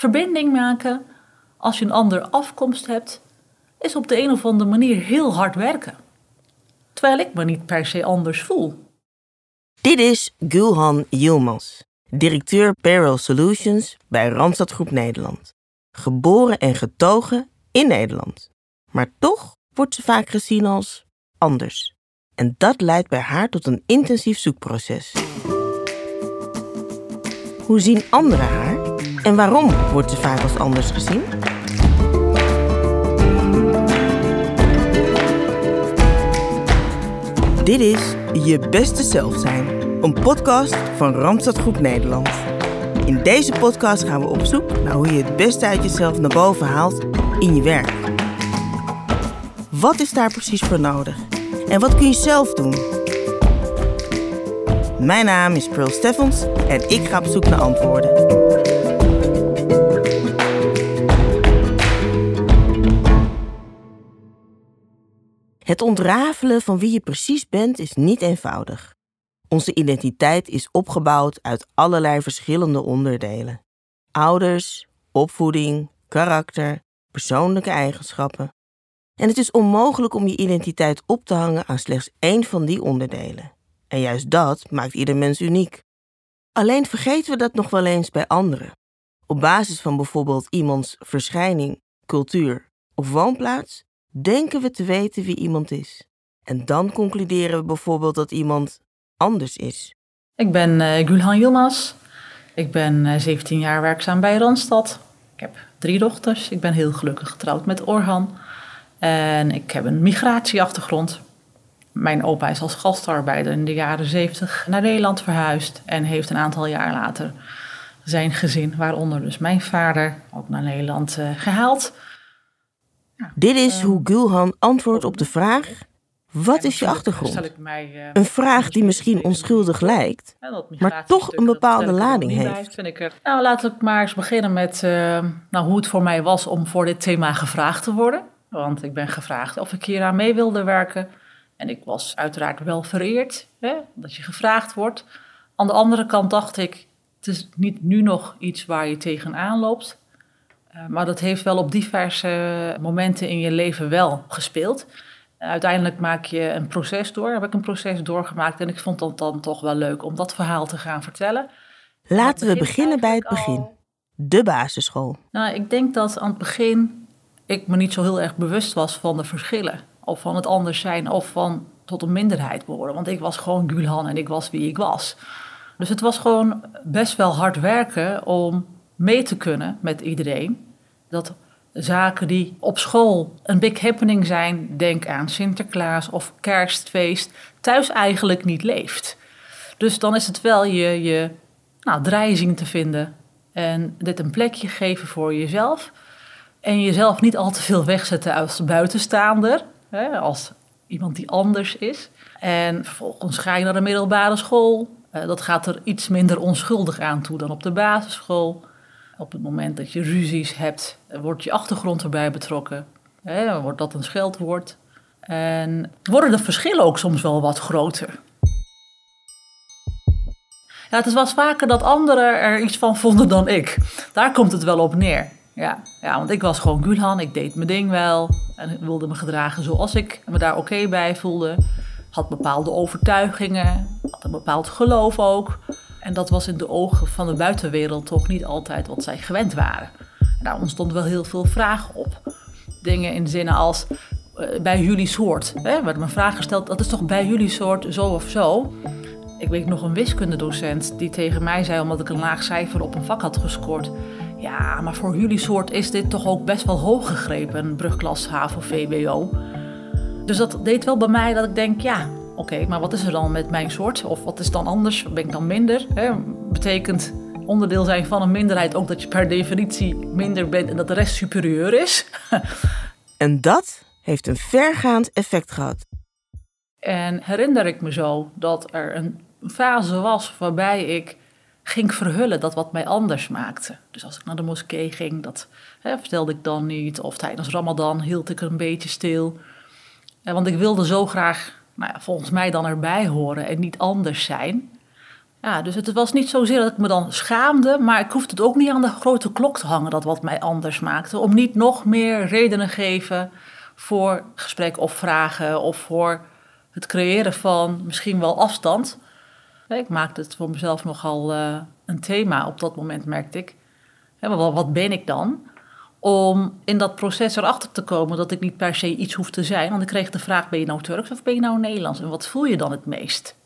Verbinding maken als je een andere afkomst hebt, is op de een of andere manier heel hard werken. Terwijl ik me niet per se anders voel. Dit is Gulhan Yilmaz, directeur Payroll Solutions bij Randstad Groep Nederland. Geboren en getogen in Nederland. Maar toch wordt ze vaak gezien als anders. En dat leidt bij haar tot een intensief zoekproces. Hoe zien anderen haar en waarom wordt ze vaak als anders gezien? Dit is Je Beste Zelf Zijn, een podcast van Randstad Groep Nederland. In deze podcast gaan we op zoek naar hoe je het beste uit jezelf naar boven haalt in je werk. Wat is daar precies voor nodig? En wat kun je zelf doen? Mijn naam is Pearl Steffens en ik ga op zoek naar antwoorden. Het ontrafelen van wie je precies bent is niet eenvoudig. Onze identiteit is opgebouwd uit allerlei verschillende onderdelen: ouders, opvoeding, karakter, persoonlijke eigenschappen. En het is onmogelijk om je identiteit op te hangen aan slechts één van die onderdelen. En juist dat maakt ieder mens uniek. Alleen vergeten we dat nog wel eens bij anderen. Op basis van bijvoorbeeld iemands verschijning, cultuur of woonplaats denken we te weten wie iemand is. En dan concluderen we bijvoorbeeld dat iemand anders is. Ik ben uh, Gulhan Yilmaz. Ik ben uh, 17 jaar werkzaam bij Randstad. Ik heb drie dochters. Ik ben heel gelukkig getrouwd met Orhan. En ik heb een migratieachtergrond. Mijn opa is als gastarbeider in de jaren 70 naar Nederland verhuisd en heeft een aantal jaar later zijn gezin, waaronder dus mijn vader, ook naar Nederland uh, gehaald. Dit is hoe Gulhan antwoordt op de vraag: wat is je achtergrond? Een vraag die misschien onschuldig lijkt, maar toch een bepaalde lading heeft. Nou, laten we maar eens beginnen met uh, nou, hoe het voor mij was om voor dit thema gevraagd te worden. Want ik ben gevraagd of ik hier aan mee wilde werken. En ik was uiteraard wel vereerd hè, dat je gevraagd wordt. Aan de andere kant dacht ik, het is niet nu nog iets waar je tegenaan loopt. Uh, maar dat heeft wel op diverse momenten in je leven wel gespeeld. Uiteindelijk maak je een proces door. Heb ik een proces doorgemaakt en ik vond het dan toch wel leuk om dat verhaal te gaan vertellen. Laten we beginnen bij het begin. De basisschool. Nou, ik denk dat aan het begin ik me niet zo heel erg bewust was van de verschillen. Of van het anders zijn of van tot een minderheid behoren. Want ik was gewoon Gulhan en ik was wie ik was. Dus het was gewoon best wel hard werken om mee te kunnen met iedereen. Dat zaken die op school een big happening zijn, denk aan Sinterklaas of kerstfeest, thuis eigenlijk niet leeft. Dus dan is het wel je, je nou, draai zien te vinden en dit een plekje geven voor jezelf. En jezelf niet al te veel wegzetten als buitenstaander, hè, als iemand die anders is. En vervolgens ga je naar de middelbare school. Uh, dat gaat er iets minder onschuldig aan toe dan op de basisschool. Op het moment dat je ruzies hebt, wordt je achtergrond erbij betrokken. Hè, wordt dat een scheldwoord. En worden de verschillen ook soms wel wat groter. Ja, het was vaker dat anderen er iets van vonden dan ik. Daar komt het wel op neer. Ja, ja want ik was gewoon Gulhan, ik deed mijn ding wel. En wilde me gedragen zoals ik me daar oké bij voelde. Had bepaalde overtuigingen, had een bepaald geloof ook. En dat was in de ogen van de buitenwereld toch niet altijd wat zij gewend waren. En daar ontstonden wel heel veel vragen op. Dingen in zinnen als uh, bij jullie soort. Hè, werd me een vraag gesteld, dat is toch bij jullie soort zo of zo? Ik weet nog een wiskundedocent die tegen mij zei, omdat ik een laag cijfer op een vak had gescoord. Ja, maar voor jullie soort is dit toch ook best wel hoog gegrepen, brugklas HAVO, VWO. Dus dat deed wel bij mij dat ik denk, ja, oké, maar wat is er dan met mijn soort? Of wat is dan anders? Ben ik dan minder? Hè? Betekent onderdeel zijn van een minderheid ook dat je per definitie minder bent en dat de rest superieur is? en dat heeft een vergaand effect gehad. En herinner ik me zo dat er een fase was waarbij ik ging verhullen dat wat mij anders maakte. Dus als ik naar de moskee ging, dat hè, vertelde ik dan niet. Of tijdens Ramadan hield ik er een beetje stil. want ik wilde zo graag, nou volgens mij dan erbij horen en niet anders zijn. Ja, dus het was niet zozeer dat ik me dan schaamde, maar ik hoefde het ook niet aan de grote klok te hangen dat wat mij anders maakte. Om niet nog meer redenen te geven voor gesprek of vragen of voor het creëren van misschien wel afstand. Ik maakte het voor mezelf nogal uh, een thema op dat moment, merkte ik. Wat ben ik dan? Om in dat proces erachter te komen dat ik niet per se iets hoef te zijn. Want ik kreeg de vraag, ben je nou Turks of ben je nou Nederlands? En wat voel je dan het meest?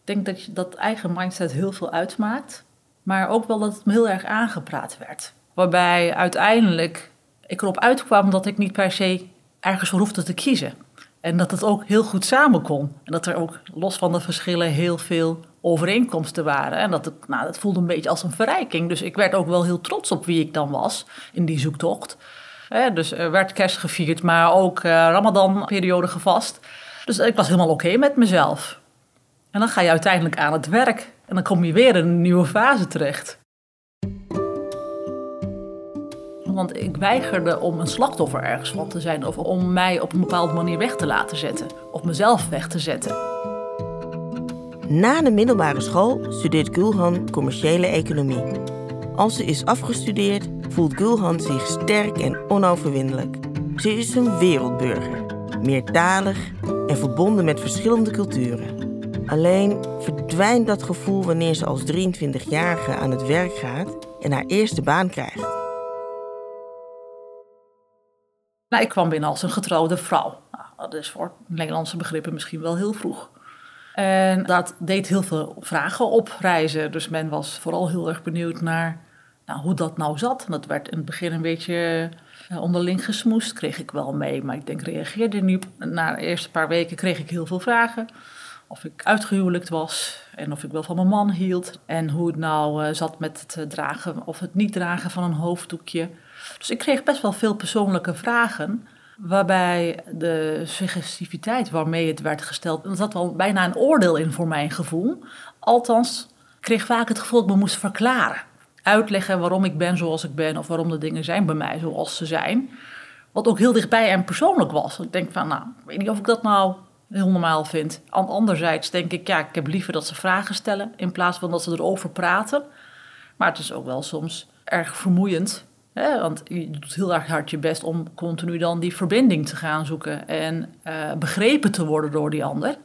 Ik denk dat je, dat eigen mindset heel veel uitmaakt. Maar ook wel dat het me heel erg aangepraat werd. Waarbij uiteindelijk ik erop uitkwam dat ik niet per se ergens hoefde te kiezen. En dat het ook heel goed samen kon. En dat er ook los van de verschillen heel veel overeenkomsten waren. En dat, het, nou, dat voelde een beetje als een verrijking. Dus ik werd ook wel heel trots op wie ik dan was in die zoektocht. dus er werd kerst gevierd, maar ook uh, Ramadan-periode gevast. Dus ik was helemaal oké met mezelf. En dan ga je uiteindelijk aan het werk. En dan kom je weer in een nieuwe fase terecht. Want ik weigerde om een slachtoffer ergens van te zijn. Of om mij op een bepaalde manier weg te laten zetten. Of mezelf weg te zetten. Na de middelbare school studeert Gulhan commerciële economie. Als ze is afgestudeerd, voelt Gulhan zich sterk en onoverwinnelijk. Ze is een wereldburger, meertalig en verbonden met verschillende culturen. Alleen verdwijnt dat gevoel wanneer ze als 23-jarige aan het werk gaat en haar eerste baan krijgt. Nou, ik kwam binnen als een getrouwde vrouw. Nou, dat is voor Nederlandse begrippen misschien wel heel vroeg. En dat deed heel veel vragen oprijzen. Dus men was vooral heel erg benieuwd naar nou, hoe dat nou zat. dat werd in het begin een beetje uh, onderling gesmoest. Kreeg ik wel mee, maar ik denk reageerde niet. Na de eerste paar weken kreeg ik heel veel vragen. Of ik uitgehuwelijkt was en of ik wel van mijn man hield. En hoe het nou uh, zat met het eh, dragen of het niet dragen van een hoofddoekje. Dus ik kreeg best wel veel persoonlijke vragen. Waarbij de suggestiviteit waarmee het werd gesteld, er zat wel bijna een oordeel in voor mijn gevoel. Althans, kreeg vaak het gevoel dat ik me moest verklaren. Uitleggen waarom ik ben zoals ik ben of waarom de dingen zijn bij mij zoals ze zijn. Wat ook heel dichtbij en persoonlijk was. Ik denk van, nou, ik weet niet of ik dat nou heel normaal vind. Anderzijds denk ik, ja, ik heb liever dat ze vragen stellen in plaats van dat ze erover praten. Maar het is ook wel soms erg vermoeiend want je doet heel erg hard je best om continu dan die verbinding te gaan zoeken en uh, begrepen te worden door die ander.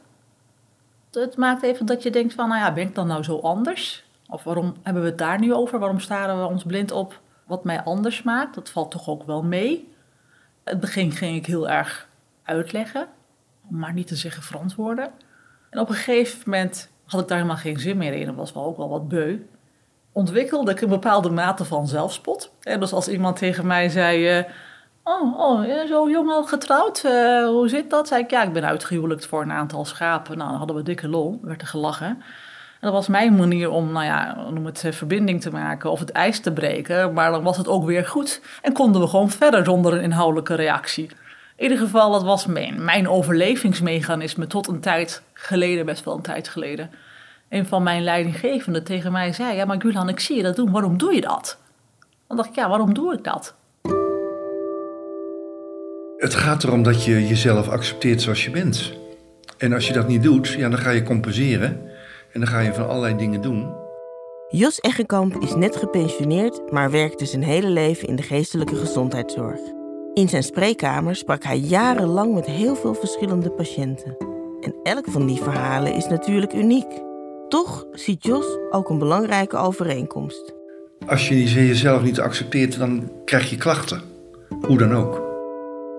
Het maakt even dat je denkt van, nou ja, ben ik dan nou zo anders? Of waarom hebben we het daar nu over? Waarom staren we ons blind op wat mij anders maakt? Dat valt toch ook wel mee. Het begin ging ik heel erg uitleggen, maar niet te zeggen verantwoorden. En op een gegeven moment had ik daar helemaal geen zin meer in. Dat was wel ook wel wat beu ontwikkelde ik een bepaalde mate van zelfspot. En dus als iemand tegen mij zei... Uh, oh, oh, zo jong al getrouwd, uh, hoe zit dat? Zei ik, ja, ik ben uitgehuwelijkd voor een aantal schapen. Nou, dan hadden we dikke lol, werd er gelachen. En dat was mijn manier om, nou ja, noem het eh, verbinding te maken of het ijs te breken. Maar dan was het ook weer goed en konden we gewoon verder zonder een inhoudelijke reactie. In ieder geval, dat was mijn, mijn overlevingsmechanisme tot een tijd geleden, best wel een tijd geleden een van mijn leidinggevenden tegen mij zei: Ja, maar Gulan, ik zie je dat doen, waarom doe je dat? Dan dacht ik: Ja, waarom doe ik dat? Het gaat erom dat je jezelf accepteert zoals je bent. En als je dat niet doet, ja, dan ga je compenseren. En dan ga je van allerlei dingen doen. Jos Eggenkamp is net gepensioneerd, maar werkte zijn hele leven in de geestelijke gezondheidszorg. In zijn spreekkamer sprak hij jarenlang met heel veel verschillende patiënten. En elk van die verhalen is natuurlijk uniek. Toch ziet Jos ook een belangrijke overeenkomst. Als je jezelf niet accepteert, dan krijg je klachten. Hoe dan ook.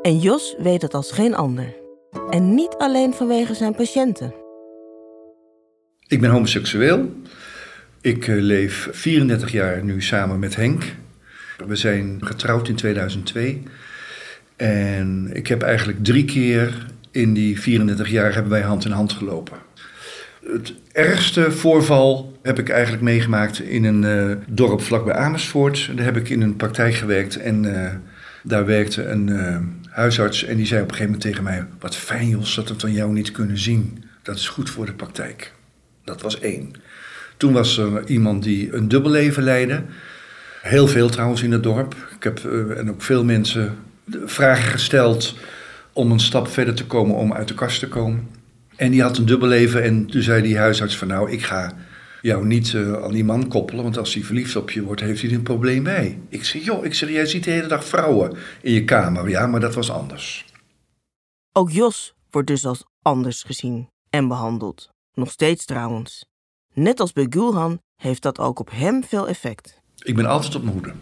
En Jos weet dat als geen ander. En niet alleen vanwege zijn patiënten. Ik ben homoseksueel. Ik eh, leef 34 jaar nu samen met Henk. We zijn getrouwd in 2002. En ik heb eigenlijk drie keer in die 34 jaar hebben wij hand in hand gelopen. Het ergste voorval heb ik eigenlijk meegemaakt in een uh, dorp vlakbij Amersfoort. Daar heb ik in een praktijk gewerkt en uh, daar werkte een uh, huisarts. En die zei op een gegeven moment tegen mij: Wat fijn, Jos, dat we aan jou niet kunnen zien. Dat is goed voor de praktijk. Dat was één. Toen was er iemand die een dubbelleven leidde. Heel veel trouwens in het dorp. Ik heb en ook veel mensen vragen gesteld om een stap verder te komen om uit de kast te komen. En die had een dubbelleven en toen zei die huisarts van nou, ik ga jou niet uh, aan die man koppelen, want als hij verliefd op je wordt, heeft hij er een probleem bij. Ik zeg, joh, ik zeg, jij ziet de hele dag vrouwen in je kamer. Ja, maar dat was anders. Ook Jos wordt dus als anders gezien en behandeld. Nog steeds trouwens. Net als bij Gulhan heeft dat ook op hem veel effect. Ik ben altijd op mijn hoede.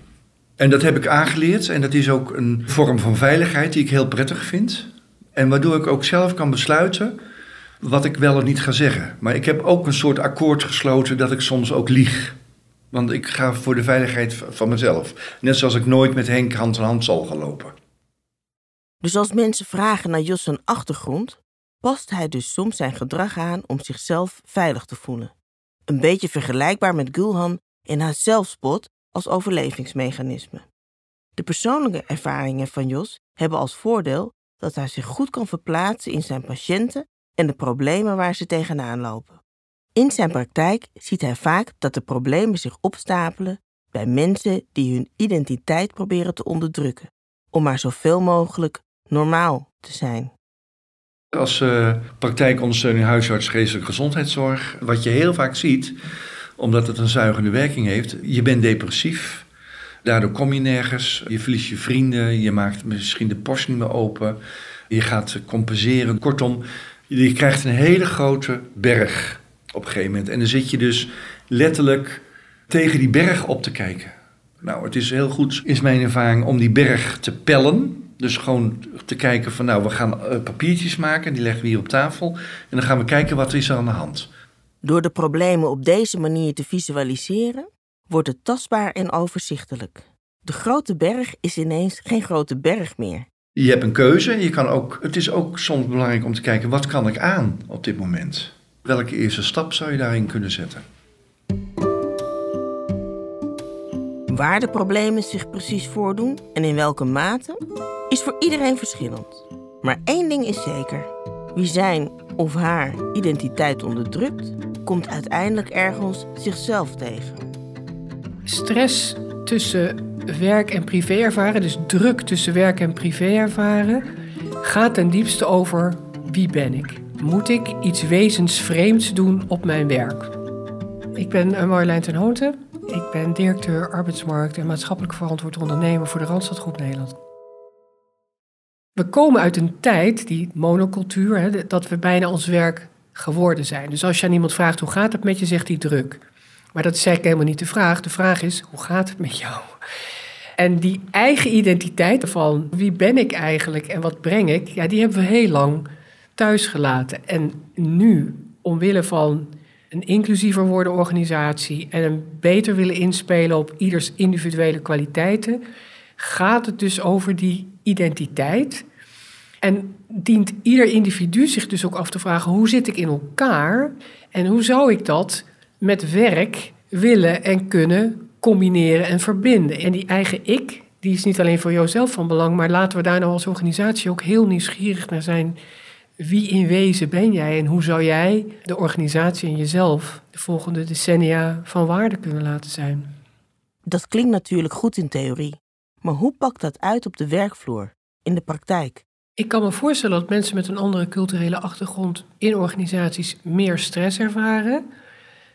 En dat heb ik aangeleerd en dat is ook een vorm van veiligheid die ik heel prettig vind. En waardoor ik ook zelf kan besluiten wat ik wel of niet ga zeggen. Maar ik heb ook een soort akkoord gesloten dat ik soms ook lieg. Want ik ga voor de veiligheid van mezelf. Net zoals ik nooit met Henk hand in hand zal gaan lopen. Dus als mensen vragen naar Jos achtergrond, past hij dus soms zijn gedrag aan om zichzelf veilig te voelen. Een beetje vergelijkbaar met Gulhan in haar zelfspot als overlevingsmechanisme. De persoonlijke ervaringen van Jos hebben als voordeel dat hij zich goed kan verplaatsen in zijn patiënten en de problemen waar ze tegenaan lopen. In zijn praktijk ziet hij vaak dat de problemen zich opstapelen bij mensen die hun identiteit proberen te onderdrukken, om maar zoveel mogelijk normaal te zijn. Als uh, praktijkondersteuning huisarts geestelijke gezondheidszorg, wat je heel vaak ziet, omdat het een zuigende werking heeft, je bent depressief. Daardoor kom je nergens, je verliest je vrienden, je maakt misschien de post niet meer open, je gaat compenseren. Kortom, je krijgt een hele grote berg op een gegeven moment. En dan zit je dus letterlijk tegen die berg op te kijken. Nou, het is heel goed, is mijn ervaring, om die berg te pellen. Dus gewoon te kijken van, nou, we gaan eh, papiertjes maken, die leggen we hier op tafel. En dan gaan we kijken wat is er aan de hand. Door de problemen op deze manier te visualiseren, wordt het tastbaar en overzichtelijk. De grote berg is ineens geen grote berg meer. Je hebt een keuze. Je kan ook, het is ook soms belangrijk om te kijken, wat kan ik aan op dit moment? Welke eerste stap zou je daarin kunnen zetten? Waar de problemen zich precies voordoen en in welke mate, is voor iedereen verschillend. Maar één ding is zeker. Wie zijn of haar identiteit onderdrukt, komt uiteindelijk ergens zichzelf tegen. Stress tussen werk en privé ervaren, dus druk tussen werk en privé ervaren, gaat ten diepste over wie ben ik? Moet ik iets wezensvreemds doen op mijn werk? Ik ben Marjolein ten Houten. Ik ben directeur arbeidsmarkt en maatschappelijk verantwoord ondernemer voor de Randstadgroep Nederland. We komen uit een tijd, die monocultuur, hè, dat we bijna ons werk geworden zijn. Dus als je aan iemand vraagt hoe gaat het met je, zegt hij druk. Maar dat is eigenlijk helemaal niet de vraag. De vraag is, hoe gaat het met jou? En die eigen identiteit van wie ben ik eigenlijk en wat breng ik, ja, die hebben we heel lang thuis gelaten. En nu, omwille van een inclusiever worden organisatie en een beter willen inspelen op ieders individuele kwaliteiten, gaat het dus over die identiteit. En dient ieder individu zich dus ook af te vragen: hoe zit ik in elkaar en hoe zou ik dat met werk willen en kunnen combineren en verbinden. En die eigen ik, die is niet alleen voor jouzelf van belang, maar laten we daar nou als organisatie ook heel nieuwsgierig naar zijn. Wie in wezen ben jij en hoe zou jij de organisatie en jezelf de volgende decennia van waarde kunnen laten zijn? Dat klinkt natuurlijk goed in theorie, maar hoe pakt dat uit op de werkvloer, in de praktijk? Ik kan me voorstellen dat mensen met een andere culturele achtergrond in organisaties meer stress ervaren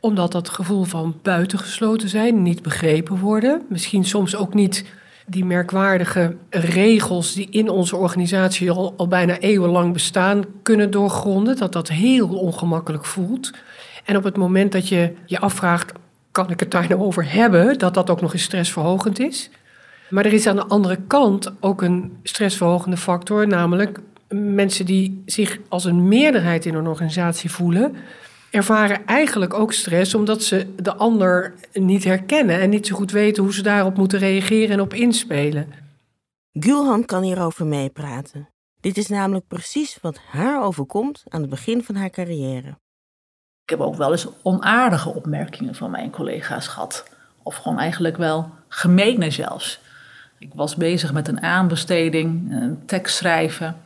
omdat dat gevoel van buitengesloten zijn, niet begrepen worden, misschien soms ook niet die merkwaardige regels die in onze organisatie al, al bijna eeuwenlang bestaan kunnen doorgronden, dat dat heel ongemakkelijk voelt. En op het moment dat je je afvraagt, kan ik het daar nou over hebben, dat dat ook nog eens stressverhogend is. Maar er is aan de andere kant ook een stressverhogende factor, namelijk mensen die zich als een meerderheid in een organisatie voelen, ervaren eigenlijk ook stress omdat ze de ander niet herkennen en niet zo goed weten hoe ze daarop moeten reageren en op inspelen. Gulhan kan hierover meepraten. Dit is namelijk precies wat haar overkomt aan het begin van haar carrière. Ik heb ook wel eens onaardige opmerkingen van mijn collega's gehad. Of gewoon eigenlijk wel gemene zelfs. Ik was bezig met een aanbesteding, een tekst schrijven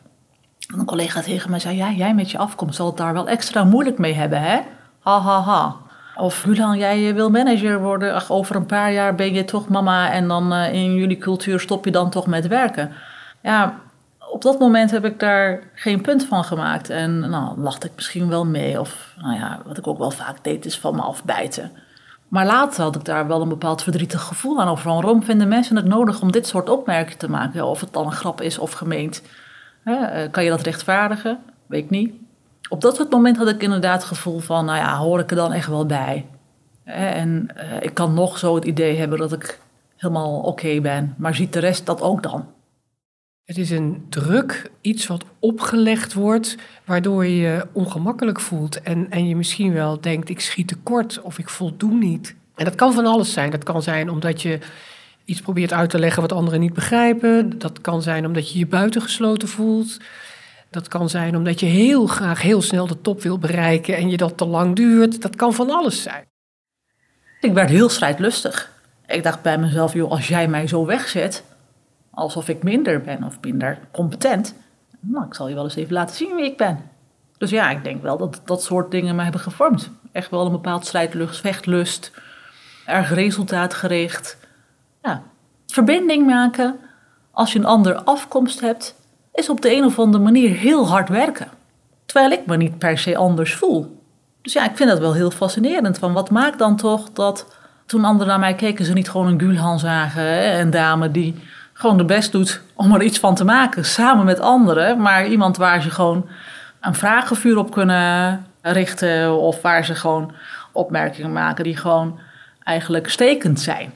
een collega tegen mij zei, ja, jij met je afkomst zal het daar wel extra moeilijk mee hebben, hè? Ha, ha, ha. Of Hulan, jij wil manager worden, ach, over een paar jaar ben je toch mama en dan uh, in jullie cultuur stop je dan toch met werken. Ja, op dat moment heb ik daar geen punt van gemaakt. En nou, lachte ik misschien wel mee. Of nou ja, wat ik ook wel vaak deed, is van me afbijten. Maar later had ik daar wel een bepaald verdrietig gevoel aan over. Waarom vinden mensen het nodig om dit soort opmerkingen te maken? Of het dan een grap is of gemeend. Eh, kan je dat rechtvaardigen? Weet ik niet. Op dat soort moment had ik inderdaad het gevoel van, nou ja, hoor ik er dan echt wel bij? En uh, ik kan nog zo het idee hebben dat ik helemaal oké ben, maar ziet de rest dat ook dan? Het is een druk, iets wat opgelegd wordt, waardoor je je ongemakkelijk voelt en, en je misschien wel denkt, ik schiet tekort of ik voldoen niet. En dat kan van alles zijn. Dat kan zijn omdat je iets probeert uit te leggen wat anderen niet begrijpen. Dat kan zijn omdat je je buitengesloten voelt. Dat kan zijn omdat je heel graag heel snel de top wil bereiken en je dat te lang duurt. Dat kan van alles zijn. Ik werd heel strijdlustig. Ik dacht bij mezelf, joh, als jij mij zo wegzet, alsof ik minder ben of minder competent, nou, ik zal je wel eens even laten zien wie ik ben. Dus ja, ik denk wel dat dat soort dingen me hebben gevormd. Echt wel een bepaald strijdlust, vechtlust, erg resultaatgericht. Ja, verbinding maken als je een andere afkomst hebt, is op de een of andere manier heel hard werken. Terwijl ik me niet per se anders voel. Dus ja, ik vind dat wel heel fascinerend. Van wat maakt dan toch dat toen anderen naar mij keken, ze niet gewoon een Gulhan zagen. Hè? Een dame die gewoon de best doet om er iets van te maken, samen met anderen. Maar iemand waar ze gewoon een vragenvuur op kunnen richten. Of waar ze gewoon opmerkingen maken die gewoon eigenlijk stekend zijn.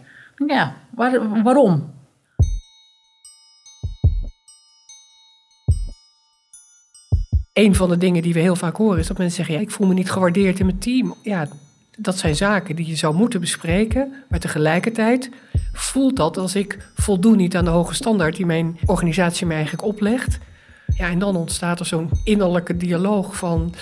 Ja, waar, waarom? Een van de dingen die we heel vaak horen is dat mensen zeggen: ja, ik voel me niet gewaardeerd in mijn team. Ja, dat zijn zaken die je zou moeten bespreken. Maar tegelijkertijd voelt dat als ik voldoen niet aan de hoge standaard die mijn organisatie mij eigenlijk oplegt. Ja, en dan ontstaat er zo'n innerlijke dialoog van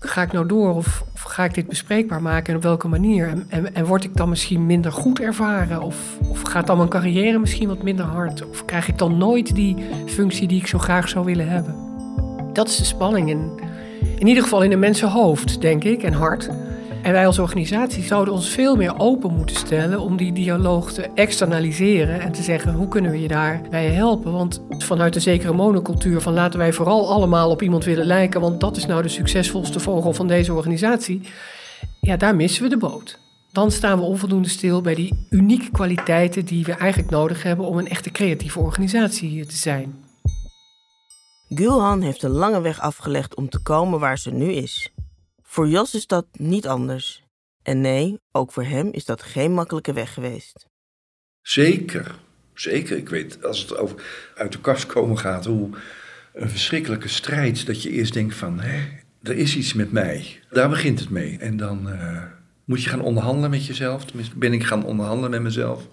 ga ik nou door of, of, ga ik dit bespreekbaar maken en op welke manier? En, en, word ik dan misschien minder goed ervaren? Of, of gaat dan mijn carrière misschien wat minder hard? Of krijg ik dan nooit die functie die ik zo graag zou willen hebben? Dat is de spanning in, in ieder geval in een mensenhoofd, denk ik, en hart. En wij als organisatie zouden ons veel meer open moeten stellen om die dialoog te externaliseren en te zeggen hoe kunnen we je daarbij helpen. Want vanuit een zekere monocultuur van laten wij vooral allemaal op iemand willen lijken, want dat is nou de succesvolste vogel van deze organisatie. Ja, daar missen we de boot. Dan staan we onvoldoende stil bij die unieke kwaliteiten die we eigenlijk nodig hebben om een echte creatieve organisatie te zijn. Gulhan heeft een lange weg afgelegd om te komen waar ze nu is. Voor Jos is dat niet anders. En nee, ook voor hem is dat geen makkelijke weg geweest. Zeker, zeker. Ik weet, als het over uit de kast komen gaat, hoe een verschrikkelijke strijd dat je eerst denkt van, hé, er is iets met mij. Daar begint het mee. En dan uh, moet je gaan onderhandelen met jezelf. Tenminste, ben ik gaan onderhandelen met mezelf.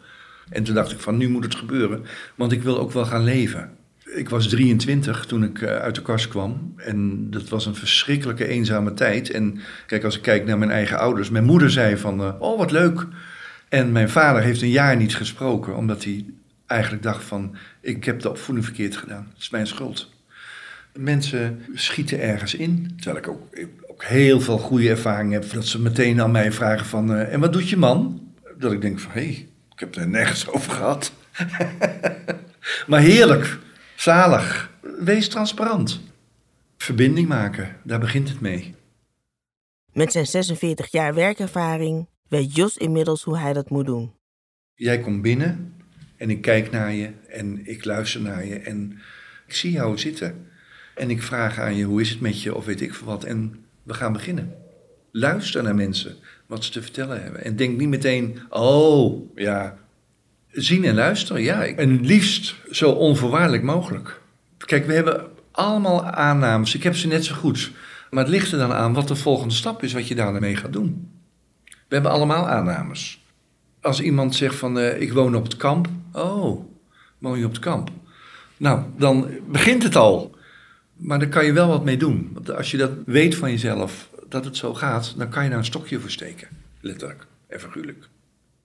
En toen dacht ik van, nu moet het gebeuren, want ik wil ook wel gaan leven. Ik was 23 toen ik eh, uit de kast kwam. En dat was een verschrikkelijke eenzame tijd. En kijk, als ik kijk naar mijn eigen ouders. Mijn moeder zei van, uh, oh wat leuk. En mijn vader heeft een jaar niet gesproken. Omdat hij eigenlijk dacht van, ik heb de opvoeding verkeerd gedaan. Het is mijn schuld. Mensen schieten ergens in. Terwijl ik ook, ook heel veel goede ervaring heb. Dat ze meteen aan mij vragen van, uh, en wat doet je man? Dat ik denk van, hé, hey, ik heb er nergens over gehad. maar heerlijk. Zalig. Wees transparant. Verbinding maken, daar begint het mee. Met zijn 46 jaar werkervaring weet Jos inmiddels hoe hij dat moet doen. Jij komt binnen en ik kijk naar je en ik luister naar je en ik zie jou zitten. En ik vraag aan je hoe is het met je of weet ik veel wat en we gaan beginnen. Luister naar mensen, wat ze te vertellen hebben. En denk niet meteen, oh ja, zien en luisteren, ja. En liefst zo onvoorwaardelijk mogelijk. Kijk, we hebben allemaal aannames. Ik heb ze net zo goed. Maar het ligt er dan aan wat de volgende stap is, wat je daarmee gaat doen. We hebben allemaal aannames. Als iemand zegt van, uh, ik woon op het kamp. Oh, woon je op het kamp? Nou, dan begint het al. Maar daar kan je wel wat mee doen. Want als je dat weet van jezelf, dat het zo gaat, dan kan je daar een stokje voor steken. Letterlijk en figuurlijk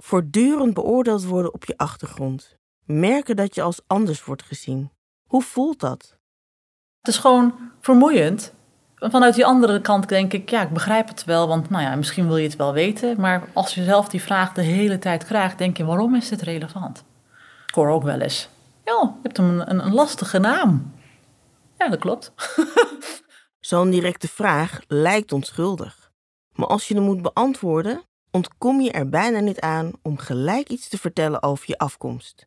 voortdurend beoordeeld worden op je achtergrond. Merken dat je als anders wordt gezien. Hoe voelt dat? Het is gewoon vermoeiend. Vanuit die andere kant denk ik, ja, ik begrijp het wel, want nou ja, misschien wil je het wel weten. Maar als je zelf die vraag de hele tijd krijgt, denk je, waarom is dit relevant? Ik hoor ook wel eens, ja, je hebt een, een, een lastige naam. Ja, dat klopt. Zo'n directe vraag lijkt onschuldig. Maar als je hem moet beantwoorden, ontkom je er bijna niet aan om gelijk iets te vertellen over je afkomst.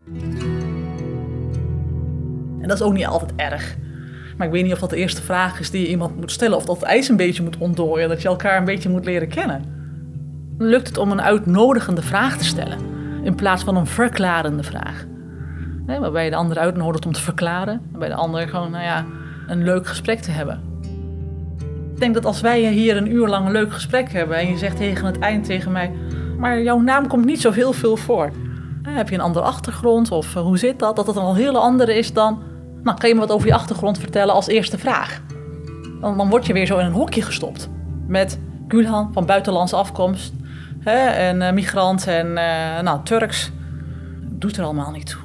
En dat is ook niet altijd erg. Maar ik weet niet of dat de eerste vraag is die je iemand moet stellen. Of dat het ijs een beetje moet ontdooien. Dat je elkaar een beetje moet leren kennen. Lukt het om een uitnodigende vraag te stellen. In plaats van een verklarende vraag. Waarbij je de ander uitnodigt om te verklaren. En bij de ander gewoon, nou ja, een leuk gesprek te hebben. Ik denk dat als wij hier een uur lang een leuk gesprek hebben. En je zegt tegen het eind tegen mij. Maar jouw naam komt niet zo heel veel voor. Heb je een andere achtergrond of hoe zit dat? Dat het een al heel andere is dan nou, kan je me wat over je achtergrond vertellen als eerste vraag? Dan, dan word je weer zo in een hokje gestopt. Met Gülhan van buitenlandse afkomst. Hè, en uh, migrant en nou, Turks. Doet er allemaal niet toe.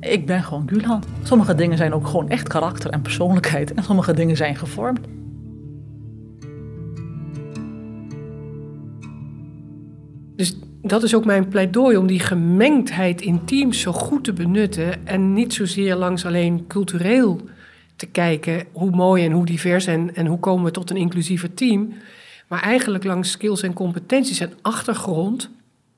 Ik ben gewoon Gülhan. Sommige dingen zijn ook gewoon echt karakter en persoonlijkheid. En sommige dingen zijn gevormd. Dus dat is ook mijn pleidooi om die gemengdheid in teams zo goed te benutten en niet zozeer langs alleen cultureel te kijken hoe mooi en hoe divers en, en hoe komen we tot een inclusiever team, maar eigenlijk langs skills en competenties en achtergrond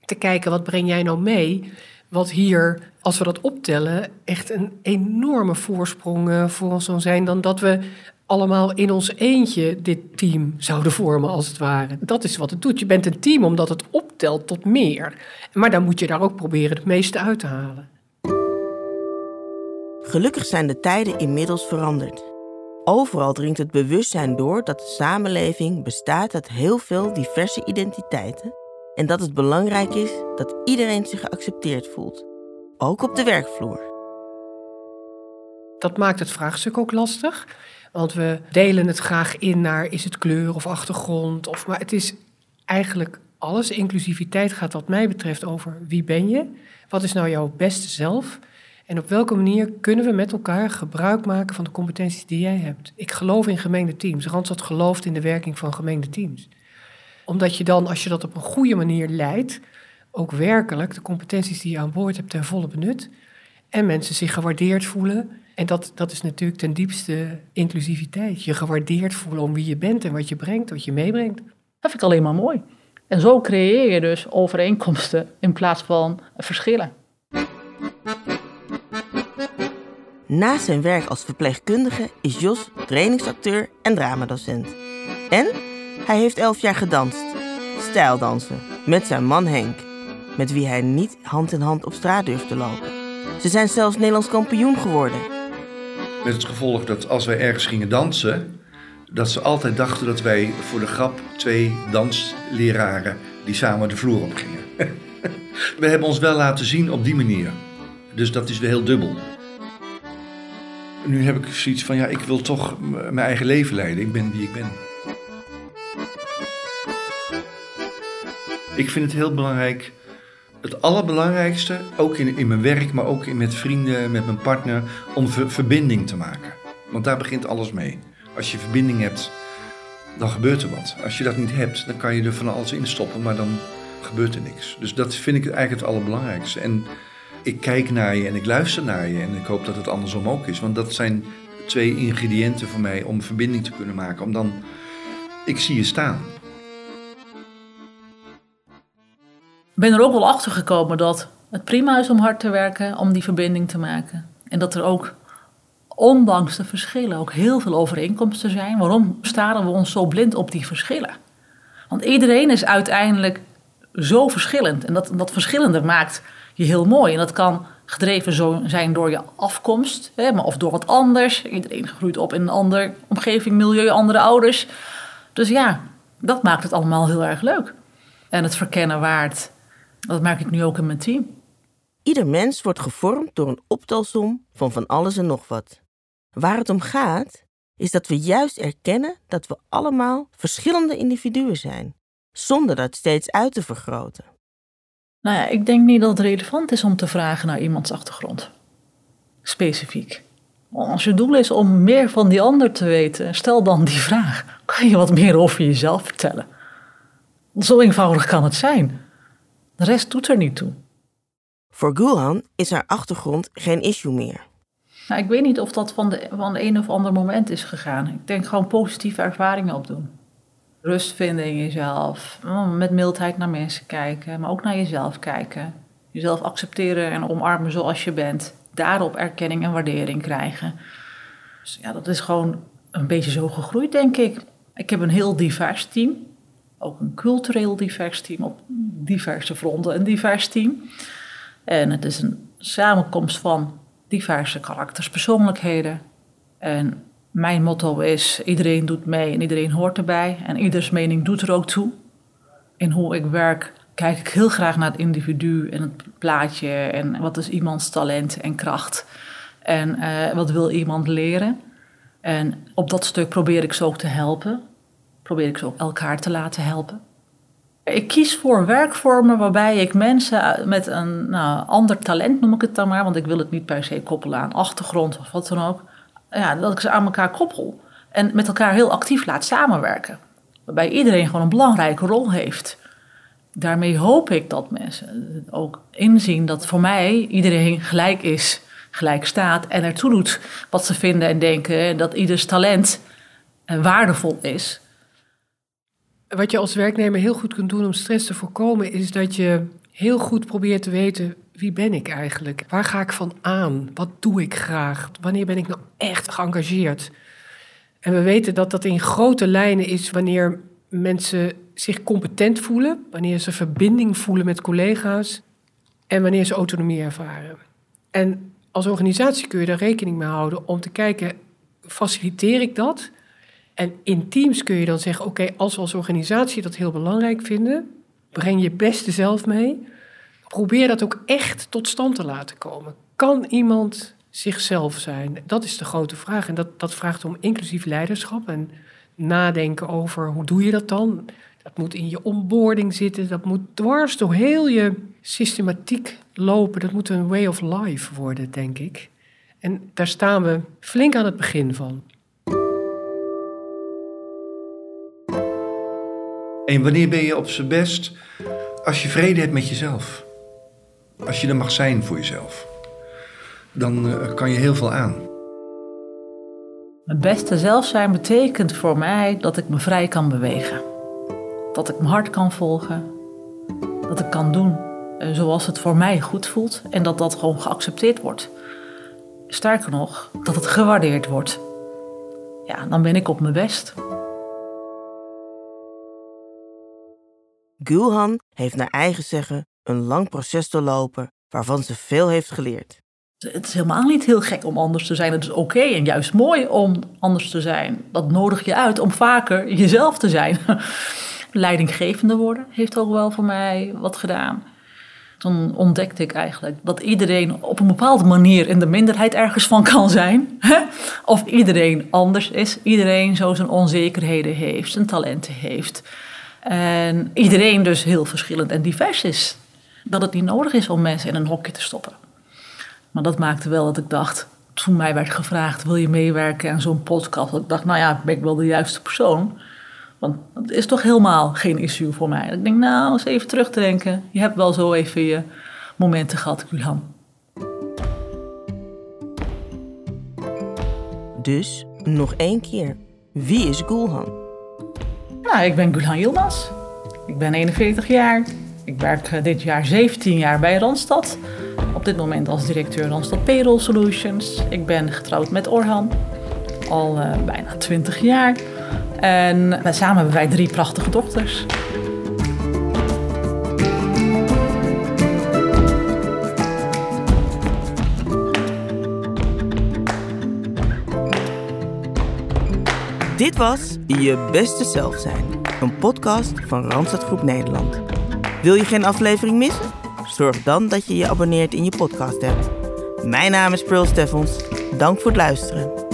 te kijken wat breng jij nou mee, wat hier, als we dat optellen, echt een enorme voorsprong eh, voor ons zal zijn dan dat we allemaal in ons eentje dit team zouden vormen, als het ware. Dat is wat het doet. Je bent een team omdat het optelt tot meer. Maar dan moet je daar ook proberen het meeste uit te halen. Gelukkig zijn de tijden inmiddels veranderd. Overal dringt het bewustzijn door dat de samenleving bestaat uit heel veel diverse identiteiten en dat het belangrijk is dat iedereen zich geaccepteerd voelt, ook op de werkvloer. Dat maakt het vraagstuk ook lastig. Want we delen het graag in naar is het kleur of achtergrond. Of, maar het is eigenlijk alles. Inclusiviteit gaat wat mij betreft over wie ben je? Wat is nou jouw beste zelf? En op welke manier kunnen we met elkaar gebruik maken van de competenties die jij hebt? Ik geloof in gemengde teams. Randstad gelooft in de werking van gemengde teams. Omdat je dan, als je dat op een goede manier leidt, ook werkelijk de competenties die je aan boord hebt ten volle benut. En mensen zich gewaardeerd voelen en dat, dat is natuurlijk ten diepste inclusiviteit. Je gewaardeerd voelen om wie je bent en wat je brengt, wat je meebrengt. Dat vind ik alleen maar mooi. En zo creëer je dus overeenkomsten in plaats van verschillen. Naast zijn werk als verpleegkundige is Jos trainingsacteur en dramadocent. En hij heeft elf jaar gedanst. Stijldansen. Met zijn man Henk. Met wie hij niet hand in hand op straat durft te lopen. Ze zijn zelfs Nederlands kampioen geworden. Met het gevolg dat als wij ergens gingen dansen, dat ze altijd dachten dat wij voor de grap twee dansleraren die samen de vloer op gingen. we hebben ons wel laten zien op die manier. Dus dat is weer heel dubbel. Nu heb ik zoiets van, ja, ik wil toch mijn eigen leven leiden. Ik ben wie ik ben. Ik vind het heel belangrijk het allerbelangrijkste, ook in, in mijn werk, maar ook in, met vrienden, met mijn partner, om verbinding te maken. Want daar begint alles mee. Als je verbinding hebt, dan gebeurt er wat. Als je dat niet hebt, dan kan je er van alles in stoppen, maar dan gebeurt er niks. Dus dat vind ik eigenlijk het allerbelangrijkste. En ik kijk naar je en ik luister naar je en ik hoop dat het andersom ook is. Want dat zijn twee ingrediënten voor mij om verbinding te kunnen maken. Om dan, ik zie je staan. Ben er ook wel achter gekomen dat het prima is om hard te werken, om die verbinding te maken. En dat er ook, ondanks de verschillen, ook heel veel overeenkomsten zijn. Waarom staren we ons zo blind op die verschillen? Want iedereen is uiteindelijk zo verschillend. En dat, dat verschillende maakt je heel mooi. En dat kan gedreven zijn door je afkomst, hè, maar of door wat anders. Iedereen groeit op in een andere omgeving, milieu, andere ouders. Dus ja, dat maakt het allemaal heel erg leuk. En het verkennen waard dat merk ik nu ook in mijn team. Ieder mens wordt gevormd door een optelsom van van alles en nog wat. Waar het om gaat, is dat we juist erkennen dat we allemaal verschillende individuen zijn, zonder dat steeds uit te vergroten. Nou ja, ik denk niet dat het relevant is om te vragen naar iemands achtergrond. Specifiek. Als je doel is om meer van die ander te weten, stel dan die vraag. Kan je wat meer over jezelf vertellen? Zo eenvoudig kan het zijn. De rest doet er niet toe. Voor Gulhan is haar achtergrond geen issue meer. Nou, ik weet niet of dat van de, van de een of ander moment is gegaan. Ik denk gewoon positieve ervaringen opdoen. Rust vinden in jezelf. Oh, met mildheid naar mensen kijken, maar ook naar jezelf kijken. Jezelf accepteren en omarmen zoals je bent. Daarop erkenning en waardering krijgen. Dus ja, dat is gewoon een beetje zo gegroeid, denk ik. Ik heb een heel divers team. Ook een cultureel divers team op diverse fronten. Een divers team. En het is een samenkomst van diverse karakters, persoonlijkheden. En mijn motto is: iedereen doet mee en iedereen hoort erbij. En ieders mening doet er ook toe. In hoe ik werk kijk ik heel graag naar het individu en het plaatje. En wat is iemands talent en kracht. En uh, wat wil iemand leren. En op dat stuk probeer ik ze ook te helpen. Probeer ik ze ook elkaar te laten helpen. Ik kies voor werkvormen waarbij ik mensen met een nou, ander talent, noem ik het dan maar, want ik wil het niet per se koppelen aan achtergrond of wat dan ook, ja, dat ik ze aan elkaar koppel en met elkaar heel actief laat samenwerken. Waarbij iedereen gewoon een belangrijke rol heeft. Daarmee hoop ik dat mensen ook inzien dat voor mij iedereen gelijk is, gelijk staat en ertoe doet wat ze vinden en denken. Dat ieders talent waardevol is. Wat je als werknemer heel goed kunt doen om stress te voorkomen, is dat je heel goed probeert te weten wie ben ik eigenlijk? Waar ga ik van aan? Wat doe ik graag? Wanneer ben ik nou echt geëngageerd? En we weten dat dat in grote lijnen is wanneer mensen zich competent voelen, wanneer ze verbinding voelen met collega's en wanneer ze autonomie ervaren. En als organisatie kun je daar rekening mee houden om te kijken, faciliteer ik dat? En in teams kun je dan zeggen: oké, als we als organisatie dat heel belangrijk vinden, breng je beste zelf mee. Probeer dat ook echt tot stand te laten komen. Kan iemand zichzelf zijn? Dat is de grote vraag. En dat, dat vraagt om inclusief leiderschap en nadenken over hoe doe je dat dan? Dat moet in je onboarding zitten, dat moet dwars door heel je systematiek lopen. Dat moet een way of life worden, denk ik. En daar staan we flink aan het begin van. En wanneer ben je op z'n best? Als je vrede hebt met jezelf. Als je er mag zijn voor jezelf. Dan uh, kan je heel veel aan. Mijn beste zelf zijn betekent voor mij dat ik me vrij kan bewegen. Dat ik mijn hart kan volgen. Dat ik kan doen uh, zoals het voor mij goed voelt. En dat dat gewoon geaccepteerd wordt. Sterker nog, dat het gewaardeerd wordt. Ja, dan ben ik op mijn best. Gulhan heeft naar eigen zeggen een lang proces doorlopen waarvan ze veel heeft geleerd. Het is helemaal niet heel gek om anders te zijn. Het is oké en juist mooi om anders te zijn. Dat nodig je uit om vaker jezelf te zijn. Leidinggevende worden heeft ook wel voor mij wat gedaan. Toen ontdekte ik eigenlijk dat iedereen op een bepaalde manier in de minderheid ergens van kan zijn. Of iedereen anders is. Iedereen zo zijn onzekerheden heeft, zijn talenten heeft. En iedereen dus heel verschillend en divers is. Dat het niet nodig is om mensen in een hokje te stoppen. Maar dat maakte wel dat ik dacht, toen mij werd gevraagd: wil je meewerken aan zo'n podcast? Dat ik dacht, nou ja, ben ik wel de juiste persoon? Want dat is toch helemaal geen issue voor mij. Ik denk, nou, eens even terugdenken. Je hebt wel zo even je momenten gehad, Gulhan. Dus nog één keer. Wie is Gulhan? Nou, ik ben Gulhan Yilmaz. Ik ben 41 jaar. Ik werk eh, dit jaar 17 jaar bij Randstad. Op dit moment als directeur Randstad Payroll Solutions. Ik ben getrouwd met Orhan. Al uh, bijna 20 jaar. En samen hebben wij drie prachtige dochters. Dit was Je Beste Zelf Zijn, een podcast van Randstad Groep Nederland. Wil je geen aflevering missen? Zorg dan dat je je abonneert in je podcast app. Mijn naam is Pearl Steffens. Dank voor het luisteren.